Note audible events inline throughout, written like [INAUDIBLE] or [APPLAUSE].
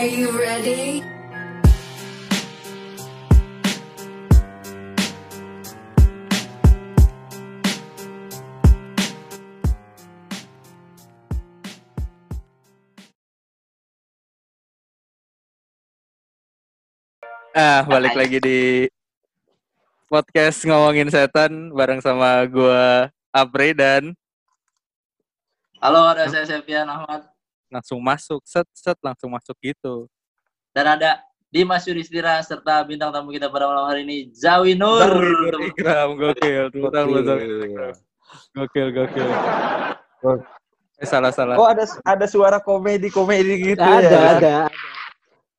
Are you ready? Ah, balik lagi di podcast ngomongin setan bareng sama gua Apri dan Halo, ada saya Sepian Ahmad. Langsung masuk set set langsung masuk gitu. Dan ada Dimas Yudhistira serta bintang tamu kita pada malam hari ini, Zawi Nur. Ikram gokil, Ikram. Gokil, gokil. Eh, salah salah. Oh ada ada suara komedi komedi gitu ada, ya? ada,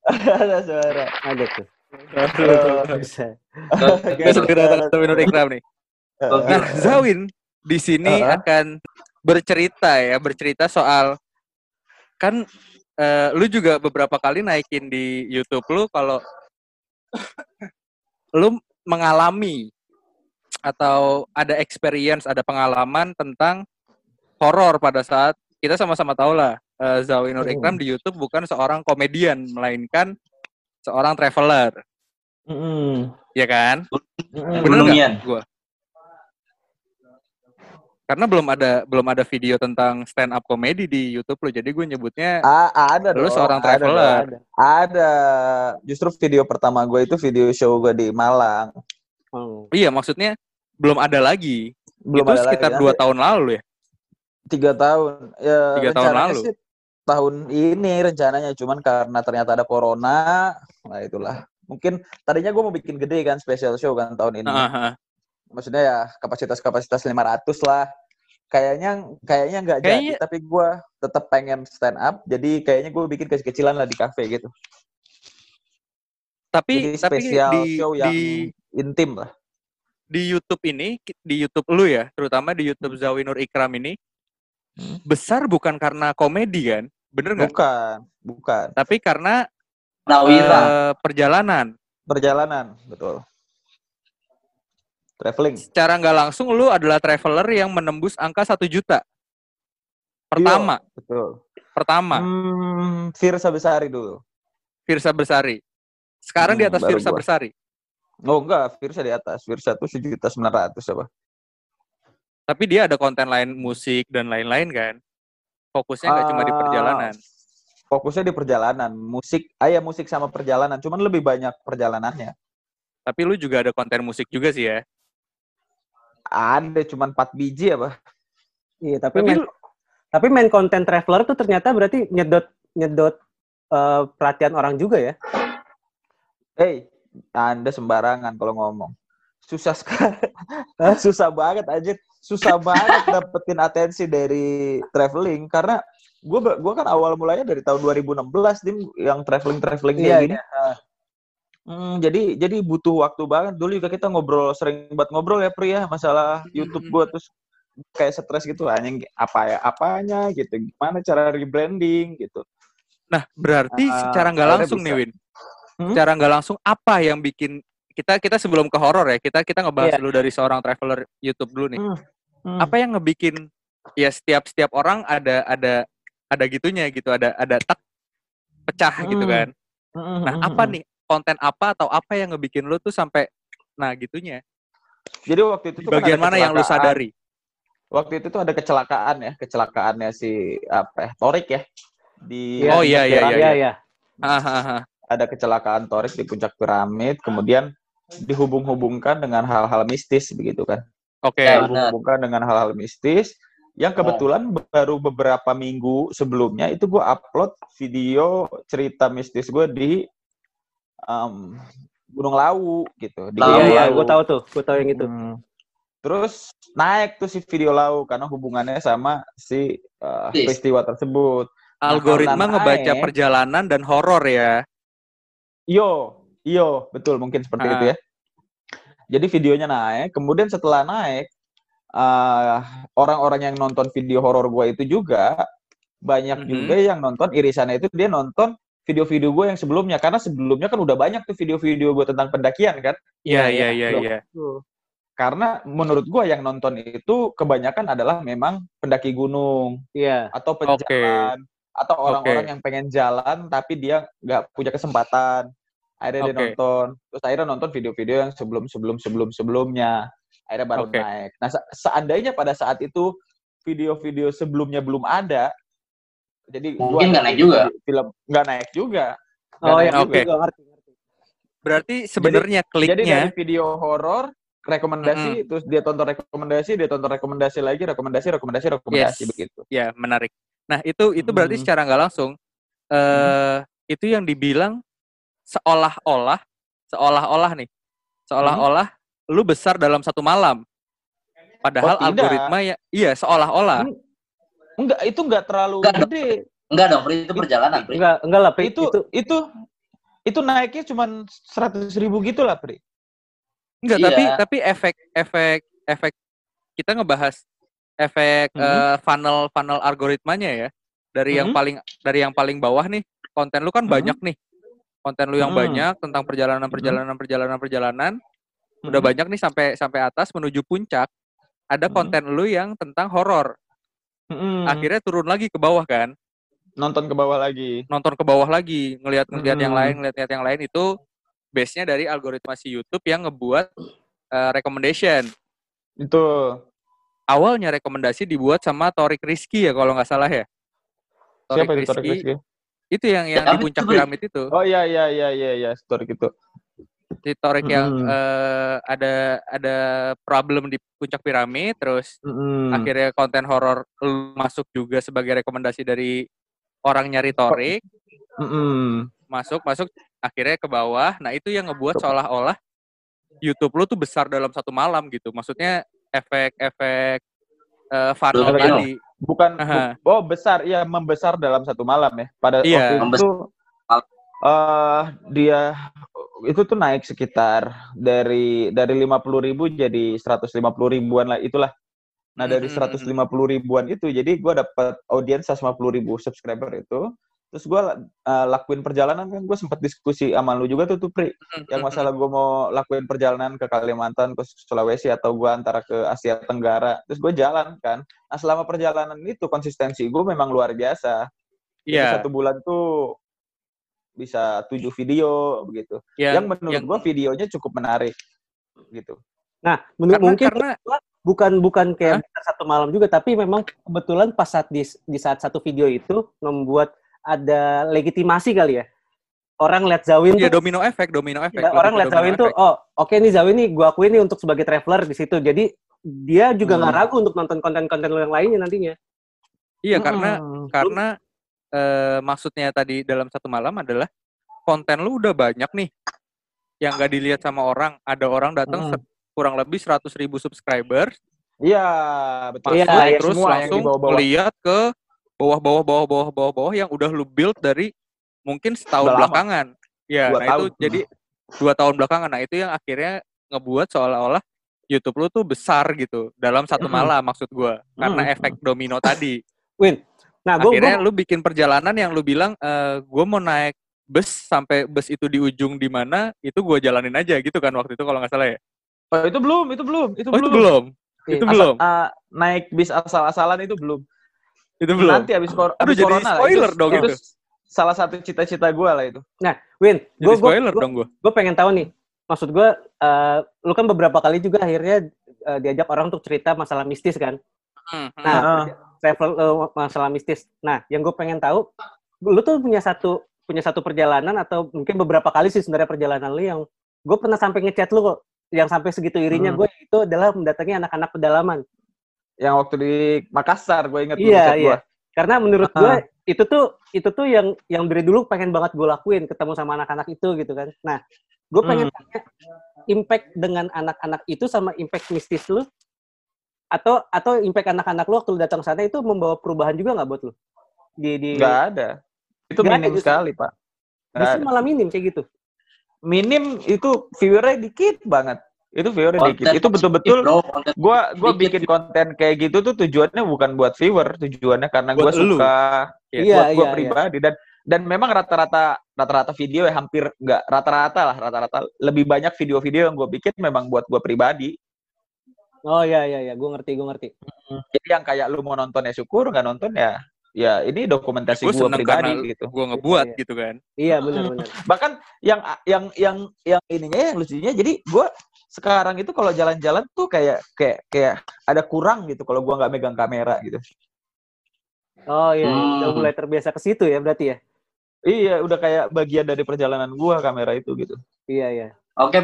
[LAUGHS] ada suara. ada tuh. Oh, Bisa. oke. Kita segera datang ke Zawi Nur Ikram nih. Nah, Zawin di sini akan bercerita ya, bercerita soal kan eh, lu juga beberapa kali naikin di YouTube lu kalau [LAUGHS] lu mengalami atau ada experience, ada pengalaman tentang horor pada saat kita sama-sama tahu lah eh, Zawin Nur Ikram di YouTube bukan seorang komedian melainkan seorang traveler, Mm-mm. ya kan? Mm-mm. Bener gua? Karena belum ada belum ada video tentang stand up comedy di YouTube lo, jadi gue nyebutnya Ah, ada Lu dong. seorang ada traveler. dong, Ada, Ada. Justru video pertama gue itu video show gue di Malang. Oh. iya maksudnya belum ada lagi. Belum itu ada sekitar lagi. dua tahun lalu ya. Tiga tahun. Ya, Tiga tahun lalu. sih tahun ini rencananya, cuman karena ternyata ada corona, nah itulah. Mungkin tadinya gue mau bikin gede kan special show kan tahun ini. Ah, ah. maksudnya ya kapasitas-kapasitas 500 lah. Kayaknya kayaknya nggak jadi, Kayaknya- tapi gue tetap pengen stand up. Jadi kayaknya gue bikin kecil-kecilan lah di kafe gitu. Tapi Jadi tapi spesial di show yang di intim lah. di YouTube ini di YouTube lu ya, terutama di YouTube Zawi Nur Ikram ini Hmm. besar bukan karena komedi kan? Bener nggak? Bukan, bukan. Tapi karena Prawira. eh, perjalanan. Perjalanan, betul. Traveling. Secara nggak langsung lu adalah traveler yang menembus angka satu juta. Pertama, Betul. pertama. Hmm, Firsa Besari dulu. Firsa Bersari. Sekarang di Hmm, atas baru Firsa gua. Bersari. Oh enggak, Firsa di atas. Firsa tuh sejuta sembilan ratus apa? Tapi dia ada konten lain musik dan lain-lain kan. Fokusnya nggak cuma di Ah, perjalanan. Fokusnya di perjalanan, musik, ah ya musik sama perjalanan, cuman lebih banyak perjalanannya. Tapi lu juga ada konten musik juga sih ya. Ada cuman 4 biji apa? Iya, tapi, Tapi main, lu- tapi main konten traveler tuh ternyata berarti nyedot nyedot eh, perhatian orang juga ya. Hei, Anda sembarangan kalau ngomong. Susah sekali. [LAUGHS] Susah banget aja. Susah banget dapetin atensi dari traveling karena gue gua kan awal mulanya dari tahun 2016 dim yang traveling traveling kayak Iya, gini. Hmm, jadi jadi butuh waktu banget. Dulu juga kita ngobrol sering buat ngobrol ya Pri ya masalah YouTube gue terus kayak stres gitu anjing apa ya apanya gitu gimana cara rebranding gitu. Nah, berarti Ah, secara nggak langsung nih. Win. Hmm? Secara nggak langsung apa yang bikin kita kita sebelum ke horor ya, kita kita ngebahas Iya. dulu dari seorang traveler YouTube dulu nih. Hmm. Hmm. Apa yang ngebikin ya setiap setiap orang ada ada ada gitunya gitu, ada ada tak pecah gitu Hmm. kan. Hmm, Nah, hmm, apa hmm. nih konten apa atau apa yang ngebikin lu tuh sampai nah gitunya? Jadi waktu itu tuh kan bagian ada mana yang lu sadari? waktu itu tuh ada kecelakaan ya, kecelakaannya si apa ya, Torik ya di Oh, iya, iya, Piramid. Iya, iya. Hahaha. Ada kecelakaan Torik di puncak piramid, kemudian dihubung-hubungkan dengan hal-hal mistis begitu kan. Oke. Ya, benar. Dihubung-hubungkan dengan hal-hal mistis yang kebetulan baru beberapa minggu sebelumnya itu gue upload video cerita mistis gue di em, Gunung Lawu gitu. Di Lawu. Iya, Gunung iya, Lawu. gue tahu tuh, gue tahu yang itu. Hmm. Terus naik tuh si video lau karena hubungannya sama si uh, Yes. peristiwa tersebut. Algoritma karena ngebaca naik- perjalanan dan horor ya. Yo, iyo, betul mungkin seperti Ah. itu ya. Jadi videonya naik, kemudian setelah naik uh, orang-orang yang nonton video horor gue itu juga banyak Mhm. juga yang nonton irisannya itu dia nonton video-video gue yang sebelumnya karena sebelumnya kan udah banyak tuh video-video gue tentang pendakian kan. Iya, Iya, iya, iya. Karena menurut gue yang nonton itu kebanyakan adalah memang pendaki gunung Iya. atau pejalan atau orang-orang yang pengen jalan tapi dia nggak punya kesempatan akhirnya dia Oke. nonton terus akhirnya nonton video-video yang sebelum sebelum sebelum sebelumnya akhirnya baru Oke. naik nah se- seandainya pada saat itu video-video sebelumnya belum ada jadi Mungkin nggak naik juga. film nggak naik juga Nggak Oh naik ya, juga. oke. Ngerti, ngerti. Berarti sebenarnya jadi kliknya dari video horor rekomendasi terus dia tonton rekomendasi dia tonton rekomendasi lagi rekomendasi rekomendasi rekomendasi Yes. begitu ya menarik. Nah, itu itu berarti Hmm. secara nggak langsung eh itu yang dibilang seolah-olah seolah-olah nih. Seolah-olah lu besar dalam satu malam. Padahal Oh, tidak. algoritma ya iya seolah-olah. Hmm. Enggak itu enggak terlalu Enggak dong. gede Enggak dong, Pri, itu perjalanan, Pri. Enggak, enggak lah, Pri. itu itu itu naiknya cuma seratus ribu gitu lah pri Enggak, Iya. tapi tapi efek efek efek kita ngebahas efek Mhm. eh, funnel funnel algoritmanya ya. Dari yang Mhm. paling dari yang paling bawah nih, konten lu kan Mhm. banyak nih. Konten lu yang Mhm. banyak tentang perjalanan perjalanan perjalanan perjalanan. Udah Mhm. banyak nih sampai sampai atas menuju puncak. Ada Mhm. konten lu yang tentang horor. Mm-mm. Akhirnya turun lagi ke bawah kan. nonton ke bawah lagi Nonton ke bawah lagi, ngelihat-ngelihat yang Mhm. lain, ngelihat yang lain itu base-nya dari algoritma si YouTube yang ngebuat eh, recommendation. itu awalnya rekomendasi dibuat sama Torik Rizky ya kalau nggak salah ya. Torik siapa itu Torik Rizky, itu yang yang Ya, di tapi puncak itu- piramid itu. oh iya iya iya iya iya story gitu Si Torik yang eh, ada ada problem di puncak piramid terus Mm-mm. akhirnya konten horor lu masuk juga sebagai rekomendasi dari orang nyari Torik, Mm-mm. masuk masuk akhirnya ke bawah. Nah, itu yang ngebuat seolah-olah YouTube lu tuh besar dalam satu malam gitu. Maksudnya efek-efek eh, funnel tadi. bukan bu- oh besar ya membesar dalam satu malam ya pada Iya. waktu itu eh dia itu tuh naik sekitar dari dari lima puluh ribu jadi 150 ribuan lah itulah. Nah dari Mm, mm, mm, 150 ribuan itu jadi gue dapat audiens 150 ribu subscriber itu. Terus gue lakuin perjalanan kan gue sempat diskusi sama lu juga tuh tuh Pri. Yang masalah gue mau lakuin perjalanan ke Kalimantan ke Sulawesi atau gue antara ke Asia Tenggara. Terus gue jalan kan. Nah selama perjalanan itu konsistensi gue memang luar biasa. Jadi Iya. satu bulan tuh bisa tujuh video begitu Yang, yang, menurut yang- gue videonya cukup menarik gitu Nah, menurut karena, mungkin karena bukan bukan kayak besar satu malam juga, tapi memang kebetulan pas saat di, di saat satu video itu membuat ada legitimasi kali ya. Orang lihat Zawin ya tuh, domino efek, domino efek. ya, orang lihat Zawin tuh, efek. oh oke nih Zawin nih, gua akuin nih untuk sebagai traveler di situ. Jadi dia juga nggak Hmm. ragu untuk nonton konten-konten lo yang lainnya nantinya. Iya, karena Mm-mm. karena eh, maksudnya tadi dalam satu malam adalah konten lu udah banyak nih yang gak dilihat sama orang. Ada orang datang Mm. se- kurang lebih 100 ribu subscriber, Iya betul. Iya, masuk iya, terus semua yang langsung melihat ke bawah-bawah bawah-bawah bawah-bawah yang udah lu build dari mungkin setahun Udah belakangan. Ya, Dua nah itu tahun. jadi dua tahun belakangan. Nah itu yang akhirnya ngebuat seolah-olah YouTube lu tuh besar gitu dalam satu malam maksud gua karena efek domino tadi. Win. Nah, gue akhirnya lu bikin perjalanan yang lu bilang eh gue mau naik bus sampai bus itu di ujung di mana itu gue jalanin aja gitu kan waktu itu kalau nggak salah ya Oh, itu belum, itu belum, itu oh itu belum Iya. itu Asal- belum ah, naik bis asal-asalan itu belum. itu belum Nanti habis, kor Aduh, habis jadi corona lah. spoiler itu, dong itu itu. salah satu cita-cita gue lah itu. Win, jadi gue spoiler dong gue gue pengen tahu nih. Maksud gue, eh, lu kan beberapa kali juga akhirnya eh, diajak orang untuk cerita masalah mistis kan. Nah, Heeh. travel eh, masalah mistis. Nah, yang gue pengen tahu, lu tuh punya satu punya satu perjalanan atau mungkin beberapa kali sih sebenarnya perjalanan lu yang gue pernah sampai ngechat lu kok, yang sampai segitu irinya Hmm. gue itu adalah mendatangi anak-anak pedalaman. Yang waktu di Makassar, gue inget Iya, iya. gua. Karena menurut gue itu tuh itu tuh yang yang dari dulu pengen banget gue lakuin, ketemu sama anak-anak itu gitu kan. Nah, gue pengen Hmm. tanya impact dengan anak-anak itu sama impact mistis lu atau atau impact anak-anak lu waktu lu datang sana itu membawa perubahan juga nggak buat lu? Di di Nggak ada. Itu ada minim justru. sekali, Pak. Nggak justru ada. malah minim kayak gitu. Minim itu viewernya dikit banget. Itu viewernya dikit. Konten Itu betul-betul konten gua gua Dikit. bikin konten kayak gitu tuh tujuannya bukan buat viewer, tujuannya karena lu. suka Iya, Iya, buat gua iya, iya. pribadi dan dan memang rata-rata rata-rata video ya hampir nggak rata-rata lah rata-rata lebih banyak video-video yang gue bikin memang buat gua pribadi. Oh iya iya iya, gue ngerti gue ngerti. Jadi yang kayak lu mau nonton ya syukur, nggak nonton ya ya ini dokumentasi Gua gue seneng pribadi karena gitu. Gue ngebuat Iya. gitu kan. Iya benar-benar. Bahkan yang yang yang yang ininya yang lucunya jadi gue sekarang itu kalau jalan-jalan tuh kayak kayak kayak ada kurang gitu kalau gua nggak megang kamera gitu. Oh iya, Hmm. udah mulai terbiasa ke situ ya berarti ya. Iya, udah kayak bagian dari perjalanan gua kamera itu gitu. Iya iya. Oke,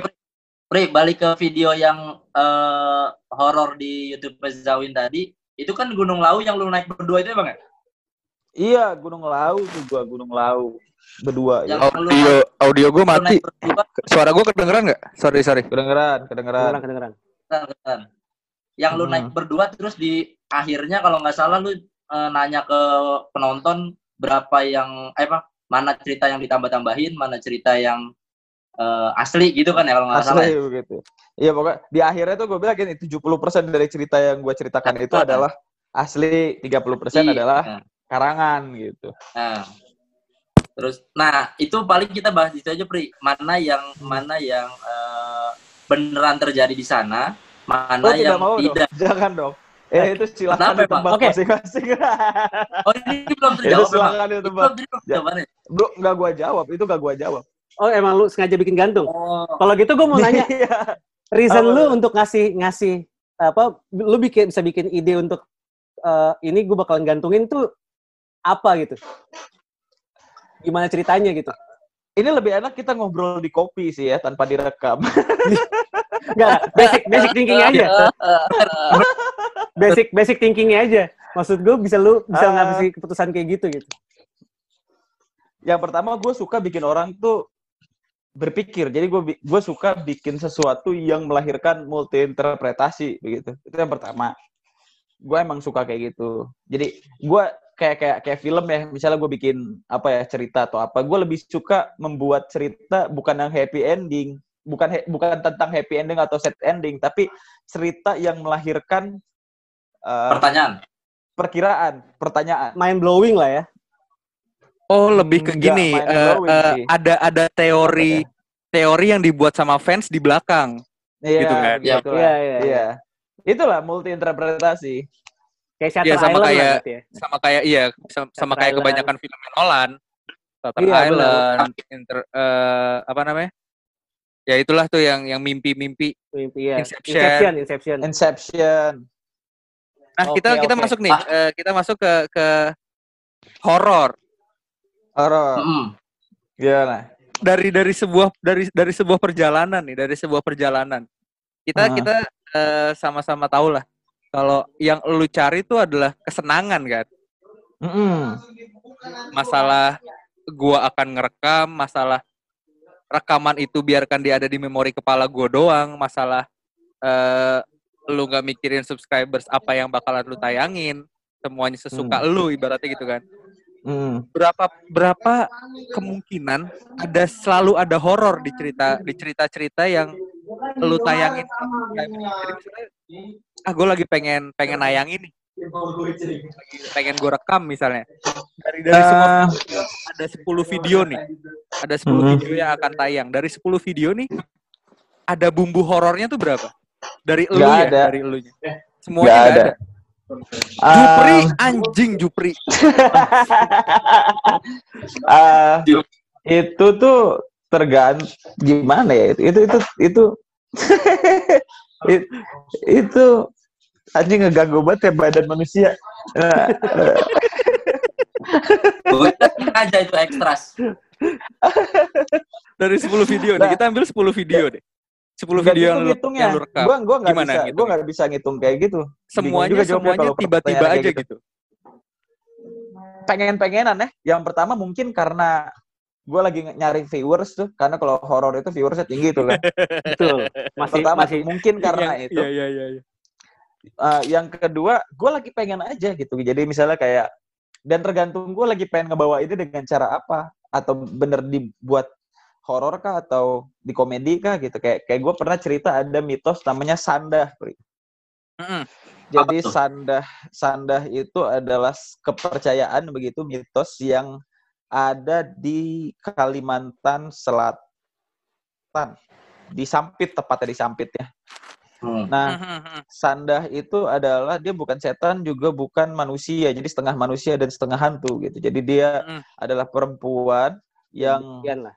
Pri. Balik ke video yang eh, horor di YouTube Zawin tadi. Itu kan Gunung Lau yang lu naik berdua itu ya, Bang? ya? Iya, Gunung Lau tuh gua Gunung Lau berdua Yang ya. lu Audio audio gue lu mati. Suara gue kedengeran nggak? Sorry sorry. Kedengeran, kedengeran. Kedengeran kedengeran. bentar. yang lu Hmm. naik berdua terus di akhirnya kalau nggak salah lu eh, nanya ke penonton berapa yang eh apa mana cerita yang ditambah-tambahin, mana cerita yang eh, asli gitu kan ya kalau nggak salah. Asli ya? begitu. Iya pokoknya di akhirnya tuh gue bilang gini, 70% dari cerita yang gue ceritakan itu [LAUGHS] adalah asli, 30% Iya. adalah Nah, karangan gitu. Nah. Terus nah itu paling kita bahas itu aja Pri. Mana yang mana yang eh, beneran terjadi di sana, mana Oh, tidak yang mau tidak. dong. Jangan dong. Eh itu silakan Kenapa, ditebak Oke. masing-masing. Oh ini belum [LAUGHS] itu terjawab memang. silakan Itu ditebak. belum Ya. jawabannya. Bro, nggak gua jawab, itu nggak gua jawab. Oh emang lu sengaja bikin gantung? Oh, Kalau gitu gue mau [LAUGHS] nanya, Iya. reason Apa lu untuk ngasih ngasih apa? Lu bikin bisa bikin ide untuk eh, ini gue bakalan gantungin tuh apa gitu? Gimana ceritanya gitu? Ini lebih enak kita ngobrol di kopi sih ya, tanpa direkam. [LAUGHS] Enggak, basic basic thinking aja. [LAUGHS] Basic basic thinkingnya aja. Maksud gue bisa lu bisa Ah. ngasih keputusan kayak gitu gitu. Yang pertama gue suka bikin orang tuh berpikir. Jadi gue gue suka bikin sesuatu yang melahirkan multi interpretasi begitu. Itu yang pertama. Gue emang suka kayak gitu. Jadi gue kayak kayak kayak film ya. Misalnya gue bikin apa ya cerita atau apa. Gue lebih suka membuat cerita bukan yang happy ending, bukan he- bukan tentang happy ending atau sad ending, tapi cerita yang melahirkan uh, pertanyaan. perkiraan, pertanyaan. Mind blowing lah ya. Oh lebih ke gini. eh, eh, sih. ada ada teori teori yang dibuat sama fans di belakang. Iya, Gitu kan? begitulah. Iya, iya, Iya. Itulah multi interpretasi. Kayak Shutter Iya, sama Island kayak- ya. Sama kayak iya sama, sama kayak Island. kebanyakan film Nolan. Shutter Iya. Island, inter, eh, apa namanya? Ya itulah tuh yang yang mimpi-mimpi. Mimpi, iya. Inception. Inception, Inception. Inception. Nah, Oke, kita kita oke. masuk nih, eh, kita masuk ke ke horor. Horor. Mm-mm. Gimana? Dari dari sebuah dari dari sebuah perjalanan nih, dari sebuah perjalanan. Kita Ah. kita eh, sama-sama tahu lah kalau yang lu cari itu adalah kesenangan kan. Mm-mm. Masalah gua akan ngerekam, masalah rekaman itu biarkan dia ada di memori kepala gua doang, masalah eh lu nggak mikirin subscribers apa yang bakalan lu tayangin, semuanya sesuka lu ibaratnya gitu kan. Mm. berapa berapa kemungkinan ada selalu ada horor di cerita di cerita-cerita yang lu tayangin jadi misalnya ah gue lagi pengen pengen nayangin nih pengen gue rekam misalnya dari dari semua Ah, video, ada 10 video nih ada 10 Mhm. video yang akan tayang dari 10 video nih ada bumbu horornya tuh berapa dari lu ya ada. dari elunya semuanya ada. ada. Jupri um, anjing Jupri. Ah, [LAUGHS] itu tuh tergantung gimana ya? Itu itu itu itu [LAUGHS] It- itu anjing ngeganggu banget ya badan manusia. Nah, eh, Gue aja itu ekstras. [LAUGHS] dari 10 video nih Nah. kita ambil 10 video deh 10 nggak video yang gitu lu, ngitungnya. yang lu rekam Gua gua bisa, ngitungnya? gua nggak bisa ngitung kayak gitu. semuanya juga semuanya tiba-tiba aja kayak gitu. Pengen-pengenan ya. Yang pertama mungkin karena gue lagi nyari viewers tuh, karena kalau horor itu viewersnya tinggi tuh kan. [LAUGHS] Betul. Masih pertama masih mungkin karena Yang- itu. Iya iya iya. iya. Eh, yang kedua, gue lagi pengen aja gitu. Jadi misalnya kayak dan tergantung gue lagi pengen ngebawa ini dengan cara apa atau bener dibuat horor kah atau di komedi kah gitu kayak kayak gue pernah cerita ada mitos namanya sandah. Mm-mm. jadi sandah sandah itu adalah kepercayaan begitu mitos yang ada di Kalimantan Selatan di Sampit tepatnya di Sampit ya Hmm. Nah, Mhm. Sandah itu adalah dia bukan setan juga bukan manusia, jadi setengah manusia dan setengah hantu gitu. Jadi dia adalah perempuan yang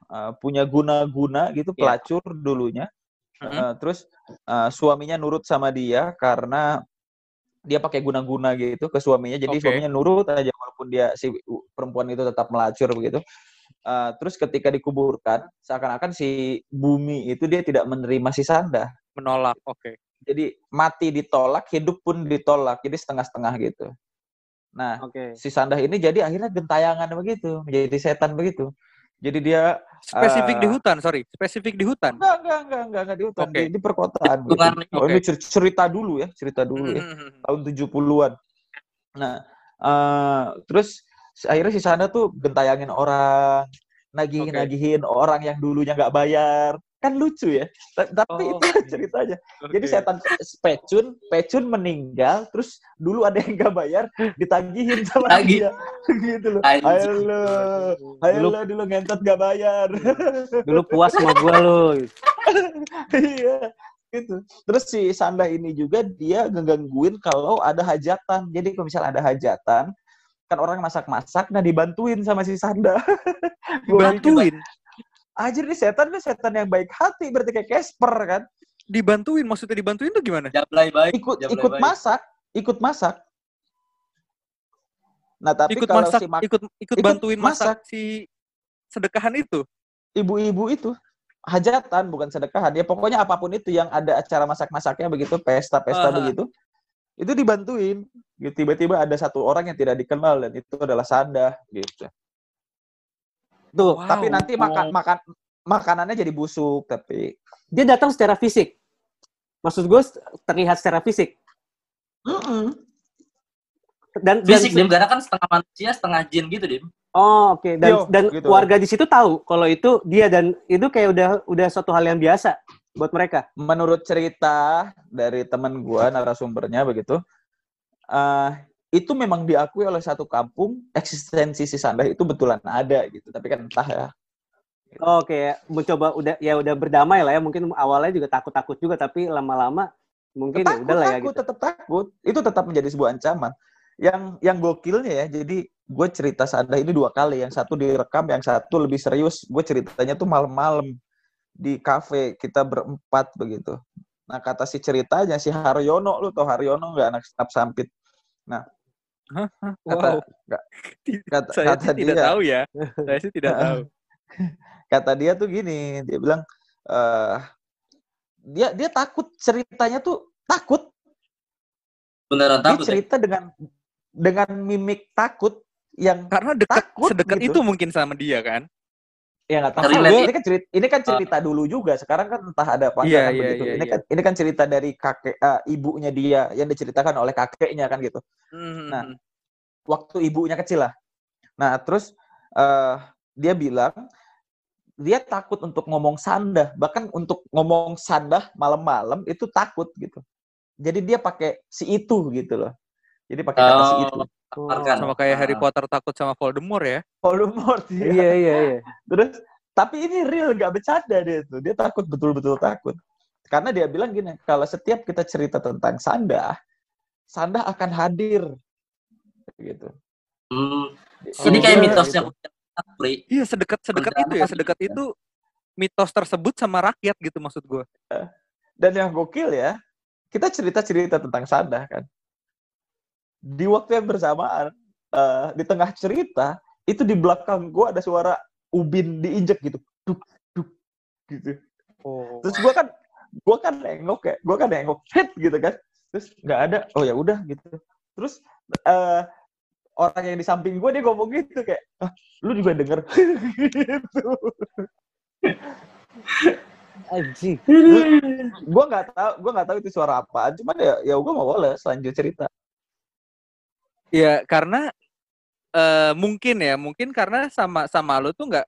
uh, punya guna-guna gitu, Iya. pelacur dulunya. Mhm. Uh, terus uh, suaminya nurut sama dia karena dia pakai guna-guna gitu ke suaminya. Jadi Oke. suaminya nurut aja walaupun dia si perempuan itu tetap melacur begitu. Uh, terus ketika dikuburkan, seakan-akan si bumi itu dia tidak menerima si Sandah. Menolak. Oke. Jadi mati ditolak, hidup pun ditolak. Jadi setengah-setengah gitu. Nah, Oke. si Sandah ini jadi akhirnya gentayangan begitu, menjadi setan begitu. Jadi dia Spesifik Eh, di hutan, sorry. Spesifik di hutan. enggak enggak enggak enggak, enggak di hutan, Oke. di, di perkotaan gitu. Oh, ini cer- cerita dulu ya, cerita dulu ya, Mhm. tahun 70-an. Nah, eh, terus akhirnya si Sanda tuh gentayangin orang, nagih-nagihin orang yang dulunya nggak bayar. Kan lucu ya. Ta- Tapi Oh. itu ceritanya. Jadi Oke. setan Pecun, Pecun meninggal, terus dulu ada yang nggak bayar, ditagihin sama Tagih. dia. [LAUGHS] gitu loh. Ayo lo, ayo Dulu- lo dulu ngentot nggak bayar. [LAUGHS] Dulu puas sama gua lu. Iya, gitu. Terus si Sanda ini juga dia ngegangguin kalau ada hajatan. Jadi kalau misalnya ada hajatan, kan orang masak-masak, nah dibantuin sama si Sanda. [LAUGHS] Dibantuin. Anjir nih setan nih setan yang baik hati, berarti kayak Casper kan. Dibantuin. Maksudnya dibantuin tuh gimana? Jablay baik. Ikut jablay ikut baik. masak, ikut masak. Nah tapi ikut kalau masak, si mak- ikut ikut ikut bantuin masak, masak. si sedekahan itu. ibu-ibu itu hajatan bukan sedekahan ya pokoknya apa pun itu yang ada acara masak-masaknya begitu pesta-pesta Aha. begitu itu dibantuin gitu tiba-tiba ada satu orang yang tidak dikenal dan itu adalah Sanda gitu Tuh, tapi Wow. nanti makan makan makanannya jadi busuk tapi dia datang secara fisik. Maksud gue terlihat secara fisik. Mm-mm. Dan, dan Fisik Dim, karena kan setengah manusia, setengah jin gitu Dim. Oh, oke. Dan Yo, dan gitu. warga di situ tahu kalau itu dia dan itu kayak udah udah suatu hal yang biasa buat mereka. menurut cerita dari teman gua narasumbernya begitu eh itu memang diakui oleh satu kampung eksistensi si Sanda itu betulan ada gitu tapi kan entah ya Oh, kayak mencoba udah ya udah berdamai lah ya. Mungkin awalnya juga takut-takut juga tapi lama-lama mungkin ya takut, udah lah ya takut, gitu. tetap takut. Itu tetap menjadi sebuah ancaman. Yang yang gokilnya ya, jadi gue cerita Sanda ini dua kali. Yang satu direkam, yang satu lebih serius. Gue ceritanya tuh malam-malam di kafe kita berempat begitu. Nah kata si ceritanya si Haryono, lu tau Haryono nggak anak up sampit? Nah kata, Wow. [LAUGHS] Ti- kata, Saya kata sih tidak dia, tahu ya. [LAUGHS] Saya sih tidak tahu. [LAUGHS] kata dia tuh gini, dia bilang eh dia dia takut ceritanya tuh takut Beneran dia takut ya? cerita dengan dengan mimik takut yang Karena dekat Takut sedekat gitu. itu mungkin sama dia kan. Ya nggak tahu. Relate. ini kan cerita ini kan cerita dulu juga. Sekarang kan entah ada apa Iya, kan iya, begitu. iya, ini iya. kan ini kan cerita dari kakek eh, ibunya dia yang diceritakan oleh kakeknya kan gitu. Mhm. Nah, waktu ibunya kecil lah. Nah terus eh, dia bilang dia takut untuk ngomong sandah. Bahkan untuk ngomong sandah malam-malam itu takut gitu. Jadi dia pakai si itu gitu loh. Jadi pakai kata si Oh. itu Tamarkan. sama kayak Harry. Potter takut sama Voldemort ya. Voldemort dia. Iya iya iya. Terus tapi ini real nggak bercanda dia tuh. Dia takut betul-betul takut. Karena dia bilang gini, kalau setiap kita cerita tentang Sanda, Sanda akan hadir. Gitu. Hmm. Oh, Ini kayak iya, mitosnya gitu. Pri. Iya sedekat sedekat itu ya, sedekat gitu. itu mitos tersebut sama rakyat gitu maksud gue. Dan yang gokil ya, kita cerita-cerita tentang Sanda kan. Di waktu yang bersamaan, eh, di tengah cerita, itu di belakang gua ada suara ubin diinjek gitu. Duk, duk, gitu. Oh. Terus gua kan gua kan nengok ya, gua kan nengok hit gitu kan. Terus nggak ada. Oh ya udah gitu. Terus eh orang yang di samping gua dia ngomong gitu kayak, ah, lu juga denger [LAUGHS] gitu. Anjing. gua nggak tahu, gua nggak tahu itu suara apaan. Cuman ya ya gua mau boles lanjut cerita. Ya karena eh mungkin ya, mungkin karena sama sama lu tuh nggak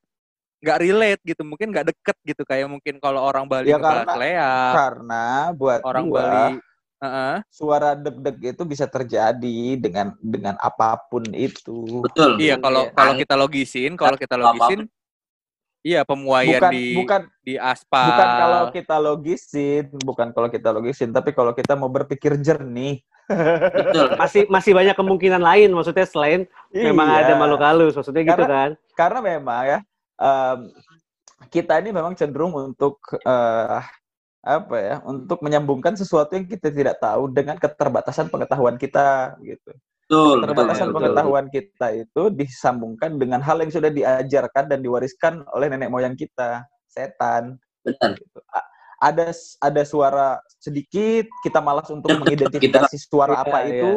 nggak relate gitu, mungkin nggak deket gitu kayak mungkin kalau orang Bali Ya, karena- Leak, Karena buat orang gua, Bali Heeh. suara deg-deg itu bisa terjadi dengan dengan apa pun itu. Betul. Iya, kalau Iya. kalau kita logisin, kalau kita logisin Iya, pemuaian bukan di bukan di aspal. bukan kalau kita logisin, bukan kalau kita logisin, tapi kalau kita mau berpikir jernih. Betul. [LAUGHS] Masih masih banyak kemungkinan lain maksudnya selain memang Iya. ada makhluk halus maksudnya gitu kan. Karena memang ya em, kita ini memang cenderung untuk eh, apa ya, untuk menyambungkan sesuatu yang kita tidak tahu dengan keterbatasan pengetahuan kita gitu. Betul. Keterbatasan betul, betul. pengetahuan kita itu disambungkan dengan hal yang sudah diajarkan dan diwariskan oleh nenek moyang kita, setan. Benar. gitu. Ada ada suara sedikit, kita malas untuk mengidentifikasi suara Iya, apa iya. itu.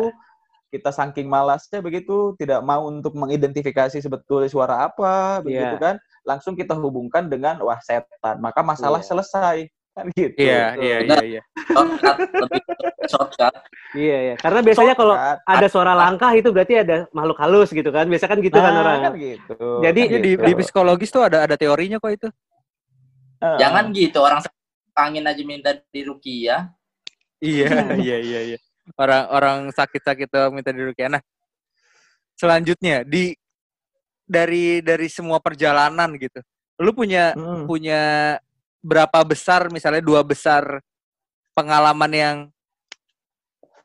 Kita saking malasnya begitu, tidak mau untuk mengidentifikasi sebetulnya suara apa, begitu Iya. kan? Langsung kita hubungkan dengan wah setan. Maka masalah Iya. selesai. Kan gitu. Iya, iya, iya, iya. Shortcut, lebih ke shortcut. Iya iya. Karena biasanya kalau ada suara langkah itu berarti ada makhluk halus gitu kan. Biasa kan gitu kan Nah, orang. kan gitu. Jadi- Kan Iya, di, gitu. di psikologis tuh ada ada teorinya kok itu. Jangan gitu orang angin aja minta di Rukia. Iya, iya, iya, iya. Orang orang sakit-sakit tuh minta dirukiah. Nah, selanjutnya di dari dari semua perjalanan gitu. Lu punya Hmm. punya berapa besar misalnya dua besar pengalaman yang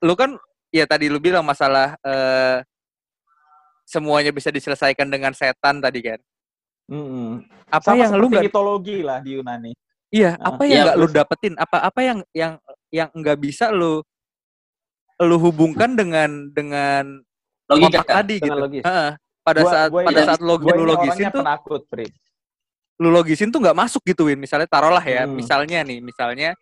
lu kan ya tadi lu bilang masalah eh, semuanya bisa diselesaikan dengan setan tadi kan. Mm-mm. Apa Sama yang lu nggak mitologi lah di Yunani. Iya, Ah, apa yang iya, nggak lu terus? dapetin? Apa apa yang yang yang nggak bisa lu lu hubungkan dengan dengan Logika. otak tadi Dengan gitu. logis. Heeh. pada Gua- saat gua pada saat log, lu logisin tuh penakut, Pri. lu logisin tuh nggak masuk gitu Win. Misalnya taruhlah ya, Hmm. misalnya nih, misalnya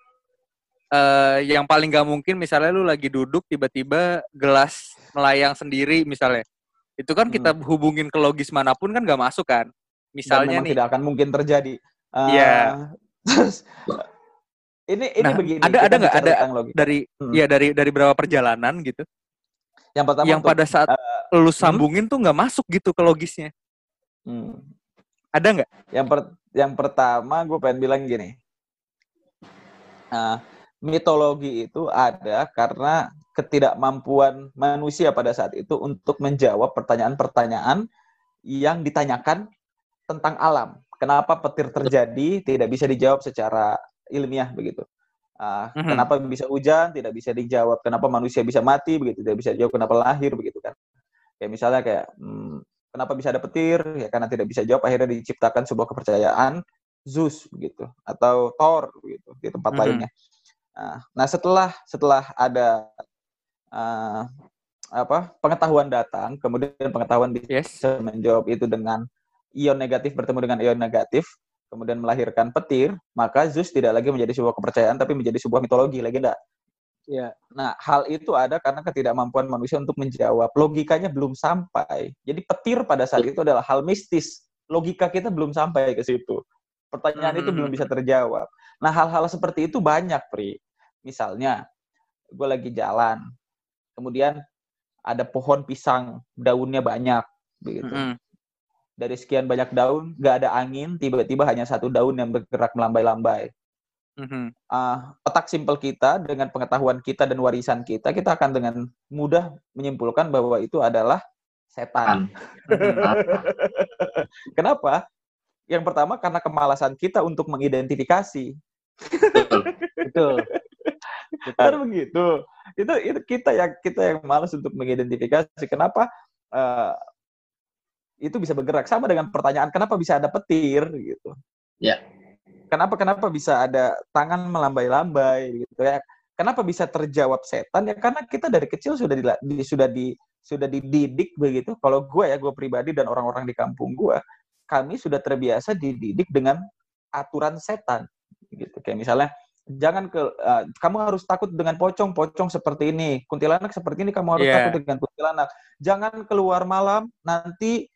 eh yang paling nggak mungkin misalnya lu lagi duduk tiba-tiba gelas melayang sendiri misalnya. Itu kan kita hubungin ke logis mana pun kan nggak masuk kan. Dan Misalnya memang nih, tidak akan mungkin terjadi. Eh, Iya. Terus ini ini Nah, begini. ada- ada nggak? Ada- dari Hmm. ya dari dari berapa perjalanan gitu. Yang pertama yang untuk- pada saat lu sambungin tuh nggak masuk gitu ke logisnya. hmm, Ada nggak? yang per, yang pertama gue pengen bilang gini. Nah, mitologi itu ada karena ketidakmampuan manusia pada saat itu untuk menjawab pertanyaan-pertanyaan yang ditanyakan tentang alam. Kenapa petir terjadi tidak bisa dijawab secara ilmiah begitu. Ah, Mhm. Kenapa bisa hujan tidak bisa dijawab. Kenapa manusia bisa mati begitu tidak bisa dijawab. Kenapa lahir begitu kan. Kayak misalnya kayak hmm, kenapa bisa ada petir ya karena tidak bisa jawab akhirnya diciptakan sebuah kepercayaan Zeus begitu atau Thor begitu di tempat Mhm. lainnya. Nah, nah setelah setelah ada ah, apa pengetahuan datang, kemudian pengetahuan Yes. bisa menjawab itu dengan ion negatif bertemu dengan ion negatif, kemudian melahirkan petir, maka Zeus tidak lagi menjadi sebuah kepercayaan tapi menjadi sebuah mitologi legenda. Iya. Nah, hal itu ada karena ketidakmampuan manusia untuk menjawab. Logikanya belum sampai. Jadi petir pada saat itu adalah hal mistis. Logika kita belum sampai ke situ. Pertanyaan itu belum bisa terjawab. Nah, hal-hal seperti itu banyak, Pri. Misalnya, gue lagi jalan, kemudian ada pohon pisang, daunnya banyak, begitu. Mm-mm. Dari sekian banyak daun, nggak ada angin, tiba-tiba hanya satu daun yang bergerak melambai-lambai. Uh, otak simpel kita dengan pengetahuan kita dan warisan kita, kita akan dengan mudah menyimpulkan bahwa itu adalah setan. [LAUGHS] Kenapa? Yang pertama karena kemalasan kita untuk mengidentifikasi. Betul. Betul. Begitu. Itu itu kita yang kita yang malas untuk mengidentifikasi. Kenapa uh, itu bisa bergerak sama dengan pertanyaan kenapa bisa ada petir gitu. Ya. Kenapa kenapa bisa ada tangan melambai-lambai gitu ya. Kenapa bisa terjawab setan ya karena kita dari kecil sudah di, di- sudah di sudah dididik begitu. Kalau gue ya gue pribadi dan orang-orang di kampung gue, kami sudah terbiasa dididik dengan aturan setan gitu. Kayak misalnya jangan ke eh, kamu harus takut dengan pocong, pocong seperti ini, kuntilanak seperti ini kamu harus Iya. takut dengan kuntilanak. Jangan keluar malam nanti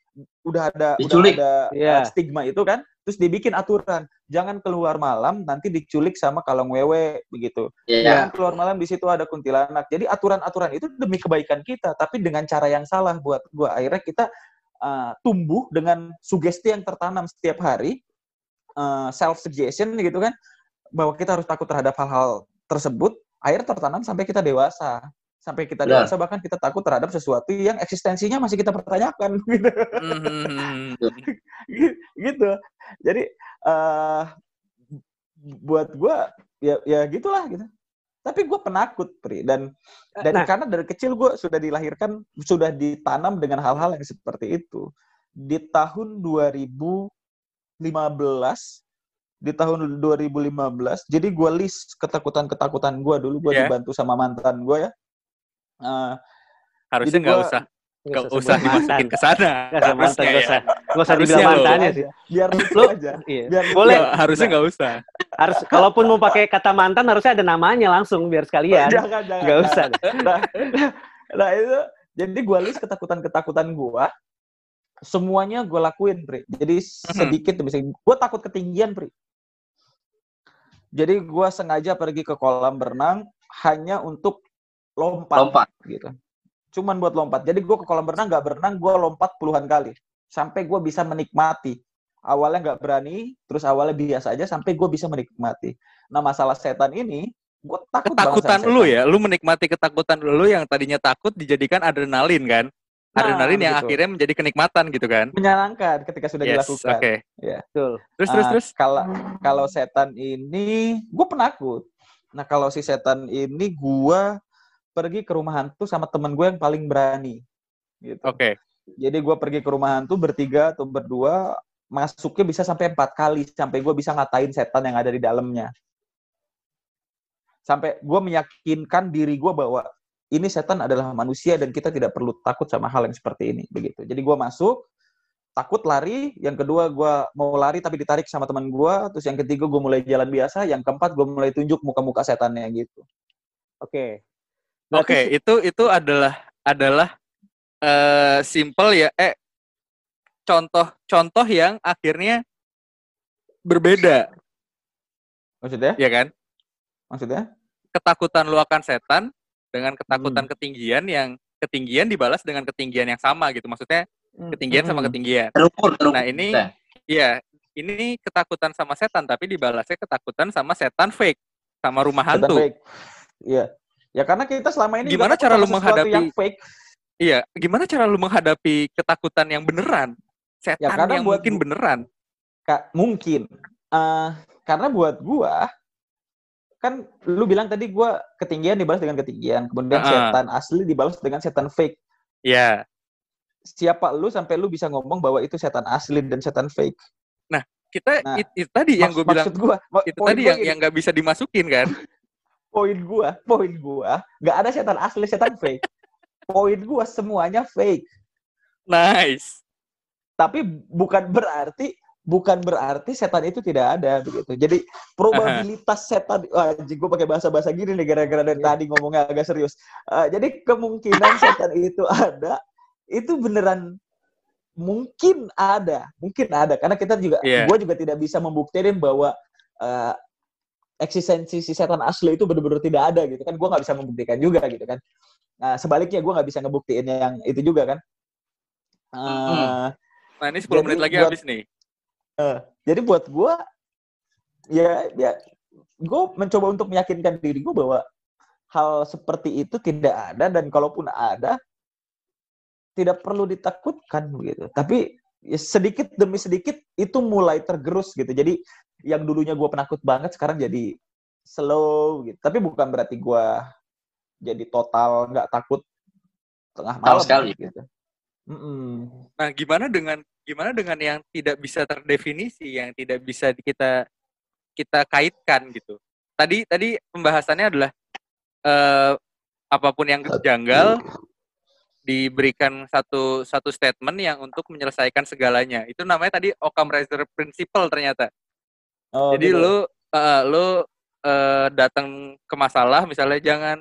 udah ada Diculik. udah ada Iya. eh, stigma itu kan, terus dibikin aturan jangan keluar malam nanti diculik sama kalong wewe begitu. Iya. Jangan keluar malam di situ ada kuntilanak. Jadi aturan-aturan itu demi kebaikan kita, tapi dengan cara yang salah buat gua. Akhirnya kita uh, tumbuh dengan sugesti yang tertanam setiap hari, self suggestion gitu kan, bahwa kita harus takut terhadap hal-hal tersebut. Akhirnya tertanam sampai kita dewasa. Sampai kita Benar. dewasa bahkan kita takut terhadap sesuatu yang eksistensinya masih kita pertanyakan [LAUGHS] gitu. Mhm. [LAUGHS] gitu. Jadi eh buat gua ya ya gitulah gitu. Tapi gue penakut, Pri. Dan dan Nah. karena dari kecil gue sudah dilahirkan, sudah ditanam dengan hal-hal yang seperti itu. Di tahun 2015, di tahun 2015, jadi gue list ketakutan-ketakutan gue dulu. Gue Iya. dibantu sama mantan gue ya. Eh, Harusnya nggak gua- usah Nggak usah dimasukin ke sana. Nggak usah mantan, Harusnya nggak ya. usah. Nggak usah dibilang mantannya sih. biar lucu Lu- aja. Iya. Biar Boleh. Nggak, harusnya nggak usah. Harus kalaupun mau pakai kata mantan harusnya ada namanya langsung biar sekalian. Jangan, jangan. Nggak usah. nah, nah itu jadi gue list ketakutan-ketakutan gue semuanya gue lakuin Pri jadi sedikit demi sedikit gue takut ketinggian Pri jadi gue sengaja pergi ke kolam berenang hanya untuk lompat, Lompat. gitu cuman buat lompat jadi gue ke kolam berenang nggak berenang gue lompat puluhan kali sampai gue bisa menikmati awalnya nggak berani terus awalnya biasa aja sampai gue bisa menikmati nah masalah setan ini gue takut banget Ketakutan lu ya, lu menikmati ketakutan lu yang tadinya takut dijadikan adrenalin kan? Nah, Adrenalin yang begitu. akhirnya menjadi kenikmatan gitu kan? menyenangkan ketika sudah yes, dilakukan. oke. Betul. Terus terus Ah, terus. Kalau kalau setan ini, gue penakut. Nah kalau si setan ini, gue pergi ke rumah hantu sama temen gue yang paling berani. Gitu. Oke. Jadi gue pergi ke rumah hantu bertiga atau berdua, masuknya bisa sampai empat kali sampai gue bisa ngatain setan yang ada di dalamnya. Sampai gue meyakinkan diri gue bahwa ini setan adalah manusia dan kita tidak perlu takut sama hal yang seperti ini begitu. Jadi gue masuk, takut lari, yang kedua gue mau lari tapi ditarik sama teman gue, terus yang ketiga gue mulai jalan biasa, yang keempat gue mulai tunjuk muka-muka setannya gitu. Oke. Oke, Berarti itu itu adalah adalah eh simple ya eh contoh-contoh yang akhirnya berbeda, Maksudnya? ya kan? Maksudnya? Ketakutan lu akan setan dengan Hmm. ketakutan ketinggian yang ketinggian dibalas dengan ketinggian yang sama gitu. Maksudnya ketinggian sama Hmm. ketinggian. Terukur, terukur. Nah, ini Iya, ini ketakutan sama setan tapi dibalasnya ketakutan sama setan fake sama rumah Setan hantu. fake. Iya. Ya karena kita selama ini Gimana cara lu menghadapi- yang fake? Iya, gimana cara lu menghadapi ketakutan yang beneran? Setan Ya, karena yang buat mungkin gua- beneran. Kak, mungkin. Eh, karena buat gua kan lu bilang tadi gua ketinggian dibalas dengan ketinggian, kemudian Ah. setan asli dibalas dengan setan fake. Iya. Siapa lu sampai lu bisa ngomong bahwa itu setan asli dan setan fake? Kita Nah, it- itu tadi yang gue bilang maksud gua, itu tadi gua yang gini, yang nggak bisa dimasukin kan? [LAUGHS] poin gua, poin gua, nggak ada setan asli, setan fake. poin gua semuanya fake. Nice. Tapi bukan berarti bukan berarti setan itu tidak ada begitu. Jadi probabilitas [LAUGHS] setan wah gue pakai bahasa-bahasa gini nih gara-gara dari Iya. tadi ngomongnya agak serius. Eh, jadi kemungkinan setan itu ada itu beneran mungkin ada, mungkin ada karena kita juga Iya. gue juga tidak bisa membuktikan bahwa eh, eksistensi si setan asli itu benar-benar tidak ada gitu kan. Gue nggak bisa membuktikan juga gitu kan. Nah sebaliknya gue nggak bisa ngebuktiin yang itu juga kan. Eh, Nah, ini 10 Jadi menit lagi buat- habis nih. jadi buat gue ya ya gue mencoba untuk meyakinkan diri gue bahwa hal seperti itu tidak ada dan kalaupun ada tidak perlu ditakutkan begitu tapi ya sedikit demi sedikit itu mulai tergerus gitu. Jadi yang dulunya gue penakut banget sekarang jadi slow gitu tapi bukan berarti gue jadi total nggak takut tengah malam sekali. gitu Mm-mm. Nah, gimana dengan gimana dengan yang tidak bisa terdefinisi, yang tidak bisa kita kita kaitkan gitu. Tadi tadi pembahasannya adalah eh, apa pun yang janggal diberikan satu satu statement yang untuk menyelesaikan segalanya. Itu namanya tadi Occam Razor Principle ternyata. Oh, Jadi gitu. lu eh, lu eh, datang ke masalah misalnya jangan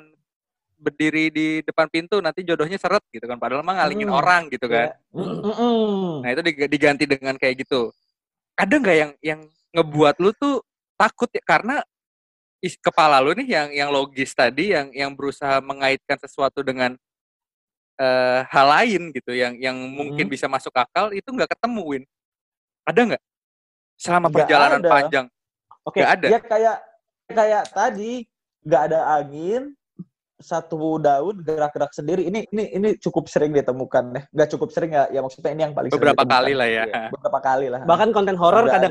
berdiri di depan pintu nanti jodohnya seret gitu kan padahal mah ngalingin Hmm, orang gitu kan. Ya. Mm-mm. Nah itu dig- diganti dengan kayak gitu. Ada nggak yang yang ngebuat lu tuh takut ya karena is, kepala lu nih yang yang logis tadi yang yang berusaha mengaitkan sesuatu dengan eh, hal lain gitu yang yang mungkin Hmm. bisa masuk akal itu nggak ketemu Win. Ada nggak? Selama Nggak perjalanan ada. panjang. Oke, Nggak ada. ya kayak kayak tadi nggak ada angin, satu daun gerak-gerak sendiri ini ini ini cukup sering ditemukan ya nggak cukup sering ya ya maksudnya ini yang paling sering Beberapa ditemukan. kali lah ya. Iya, beberapa kali lah Bahkan konten horor ada-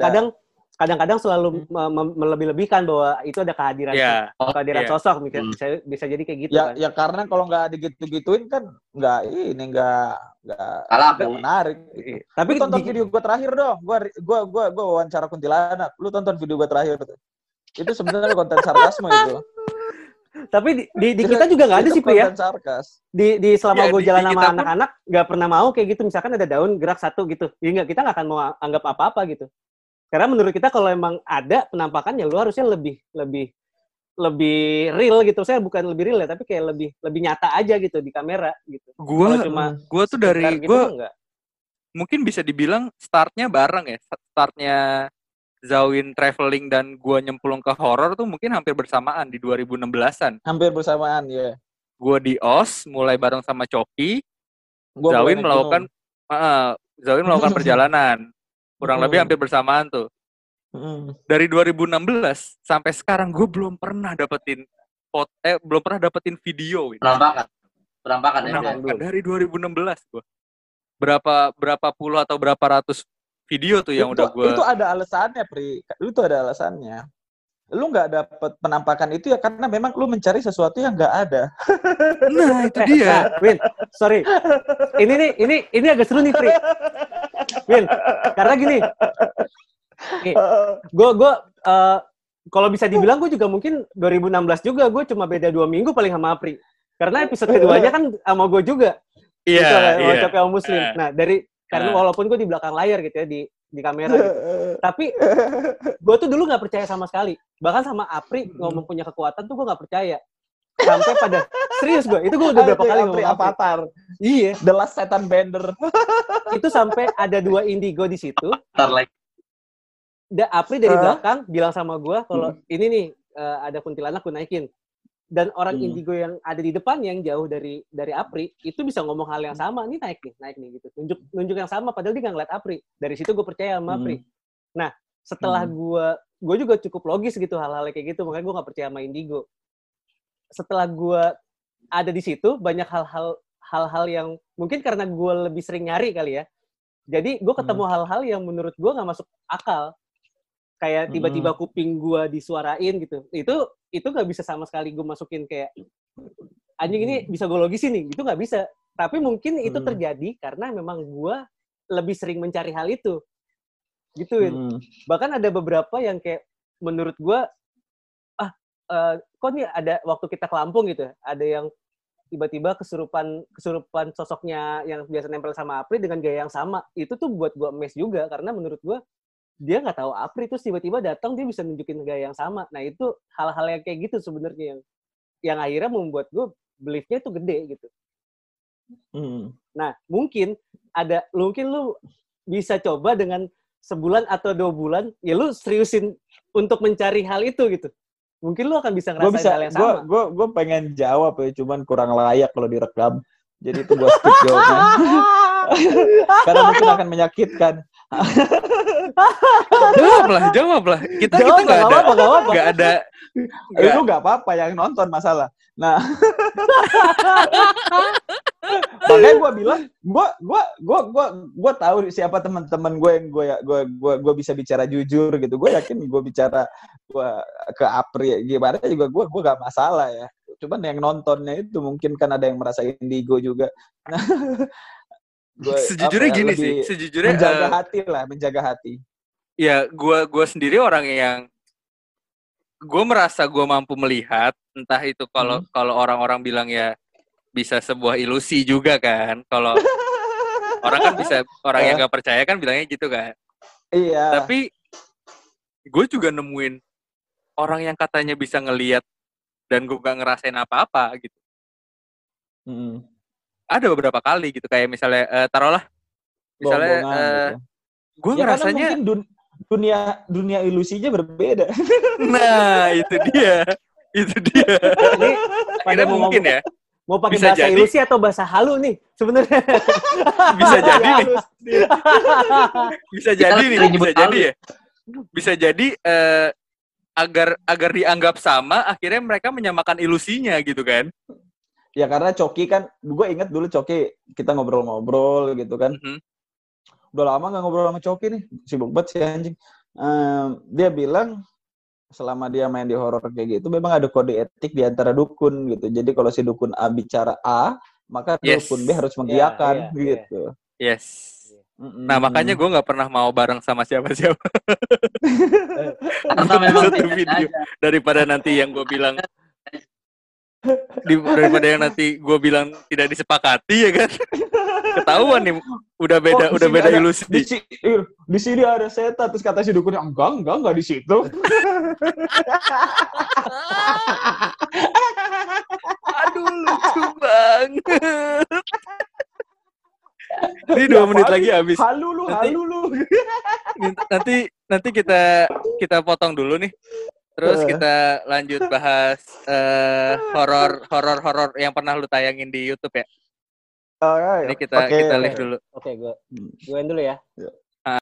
kadang-kadang selalu me- melebih-lebihkan bahwa itu ada kehadiran Iya. kehadiran iya. sosok mungkin Hmm. bisa bisa jadi kayak gitu ya kan. ya karena kalau nggak digitu-gituin kan nggak ini nggak nggak nggak menarik gitu. Iya. Tapi lu tonton di- video gue terakhir dong gua gua gua gua wawancara kuntilanak lu tonton video gue terakhir itu sebenarnya konten sarkasme itu [LAUGHS] tapi di, di, di kita juga nggak ada sih Pri, ya. sarkas Di di selama Ya, gue jalan sama anak-anak nggak pernah mau kayak gitu. Misalkan ada daun gerak satu gitu, ya nggak kita nggak akan mau anggap apa-apa gitu. Karena menurut kita kalau emang ada penampakannya lu harusnya lebih lebih lebih real gitu. Saya bukan lebih real ya, tapi kayak lebih lebih nyata aja gitu di kamera gitu. Gua Kalau cuma gua tuh dari gitu gua mah nggak. mungkin bisa dibilang startnya bareng ya. Startnya Zawin traveling dan gua nyemplung ke horor tuh mungkin hampir bersamaan di 2016-an. hampir bersamaan ya Gua di OS mulai bareng sama Coki, Gua Zawin melakukan eh, Zawin melakukan [LAUGHS] perjalanan. Kurang Hmm. lebih hampir bersamaan tuh. gunung. Mm. Dari 2016 sampai sekarang gue belum pernah dapetin pot eh belum pernah dapetin video Win. Penampakan. Penampakan ya. Penampakan dari 2016 gue. Berapa berapa puluh atau berapa ratus video tuh yang itu, udah gue itu ada alasannya pri itu ada alasannya lu nggak dapet penampakan itu ya karena memang lu mencari sesuatu yang nggak ada Nah, itu dia. nah, Win, sorry. Ini nih, ini ini agak seru nih, Pri. Win, karena gini, gue gue eh, kalau bisa dibilang gue juga mungkin 2016 juga gue cuma beda dua minggu paling sama Apri karena episode keduanya kan sama gue juga Iya, Itu lah, iya. Wacap yang muslim Eh. nah dari karena Eh. walaupun gue di belakang layar gitu ya di di kamera gitu. tapi gue tuh dulu nggak percaya sama sekali bahkan sama Apri ngomong punya kekuatan tuh gue nggak percaya sampai pada serius gue itu gue udah berapa kali ngomong avatar. Iya. The last setan bender. [LAUGHS] Itu sampai ada dua indigo di situ. Ntar lagi. da, Apri dari Hah? belakang bilang sama gua kalau ini nih eh, ada kuntilanak gue naikin. Dan orang Hmm. indigo yang ada di depan yang jauh dari dari Apri itu bisa ngomong hal yang sama nih naik nih naik nih gitu. Nunjuk nunjuk yang sama padahal dia nggak ngeliat Apri. Dari situ gue percaya sama Hmm. Apri nah setelah Hmm. gua gue juga cukup logis gitu hal-hal kayak gitu makanya gue nggak percaya sama indigo setelah gua ada di situ banyak hal-hal hal-hal yang mungkin karena gua lebih sering nyari kali ya. Jadi gue ketemu hal-hal yang menurut gua nggak masuk akal. Kayak tiba-tiba kuping gua disuarain gitu. Itu itu nggak bisa sama sekali gue masukin kayak anjing ini bisa gue logisin nih. Itu nggak bisa. Tapi mungkin itu Hmm. terjadi karena memang gua lebih sering mencari hal itu. Gitu Win Hmm. bahkan ada beberapa yang kayak menurut gua eh, kok nih ada waktu kita ke Lampung gitu ya, ada yang tiba-tiba kesurupan kesurupan sosoknya yang biasa nempel sama Apri dengan gaya yang sama itu tuh buat gua emes juga karena menurut gua dia nggak tahu Apri terus tiba-tiba datang dia bisa nunjukin gaya yang sama nah itu hal-hal yang kayak gitu sebenarnya yang yang akhirnya membuat gua beliefnya itu gede gitu Hmm. Nah, mungkin ada mungkin lu bisa coba dengan sebulan atau dua bulan, ya lu seriusin untuk mencari hal itu gitu. Mungkin lu akan bisa ngerasain bisa hal yang gue sama. gue gue pengen jawab ya cuman kurang layak kalau direkam jadi itu gue skip jawabnya [LAUGHS] [LAUGHS] karena mungkin akan menyakitkan. [LAUGHS] Jawab lah, jawab lah. Kita Jawab, kita nggak ada apa-apa, nggak apa-apa. nggak ada Eh, lu nggak apa-apa yang nonton masalah. Nah. [LAUGHS] Makanya gue bilang gue gue gue gue gue tahu siapa teman-teman gue yang gue gue gue gue bisa bicara jujur gitu. Gue yakin gue bicara gue ke Apri gimana juga gue gue gak masalah ya. Cuman yang nontonnya itu mungkin kan ada yang merasa indigo juga. nah, gua, [LAUGHS] sejujurnya ya, gini sih, sejujurnya menjaga eh, hati lah menjaga hati. Ya gua gua sendiri orang yang gue merasa gue mampu melihat entah itu kalau Hmm. kalau orang-orang bilang ya bisa sebuah ilusi juga kan kalau [LAUGHS] orang kan bisa orang yang nggak percaya kan bilangnya gitu kan. Iya. Tapi gue juga nemuin orang yang katanya bisa ngelihat dan gue gak ngerasain apa-apa gitu. Mm. Ada beberapa kali gitu kayak misalnya eh, taruhlah misalnya eh, gitu. gue Ya, ngerasanya mungkin dun- dunia dunia ilusinya berbeda. nah itu dia itu dia Ini pada mau mungkin ya mau pakai bisa bahasa jadi. ilusi atau bahasa halu nih sebenarnya. bisa jadi nih bisa jadi nih bisa jadi ya bisa jadi eh, agar agar dianggap sama, akhirnya mereka menyamakan ilusinya gitu kan. Ya karena Coki kan, gue inget dulu Coki kita ngobrol-ngobrol gitu kan. Mhm. Udah lama nggak ngobrol sama Coki nih, sibuk banget sih anjing. Ehm, dia bilang selama dia main di horor kayak gitu, memang ada kode etik di antara dukun gitu. Jadi kalau si dukun A bicara A, maka Yes. dukun B harus mengiyakan iya, iya. gitu. Yes. Mm-mm. Nah makanya gue nggak pernah mau bareng sama siapa-siapa [LAUGHS] Karena memang video. aja. daripada nanti yang gue bilang daripada yang nanti gue bilang tidak disepakati ya kan. Ketahuan nih udah beda Oh, udah beda ada- ilusi. Di, si- ih, di sini ada setan terus kata si dukunnya enggak enggak enggak di situ. Aduh lucu banget. Ini dua Ya, menit lagi habis. Halu lu, Nanti- halu lu. [LAUGHS] Nanti nanti kita kita potong dulu nih. Terus kita lanjut bahas eh, horor horor horor yang pernah lu tayangin di YouTube ya. Oh, ya, ya. Ini kita Oke, kita live dulu. Oke, gue Hmm. gue dulu ya. Ya.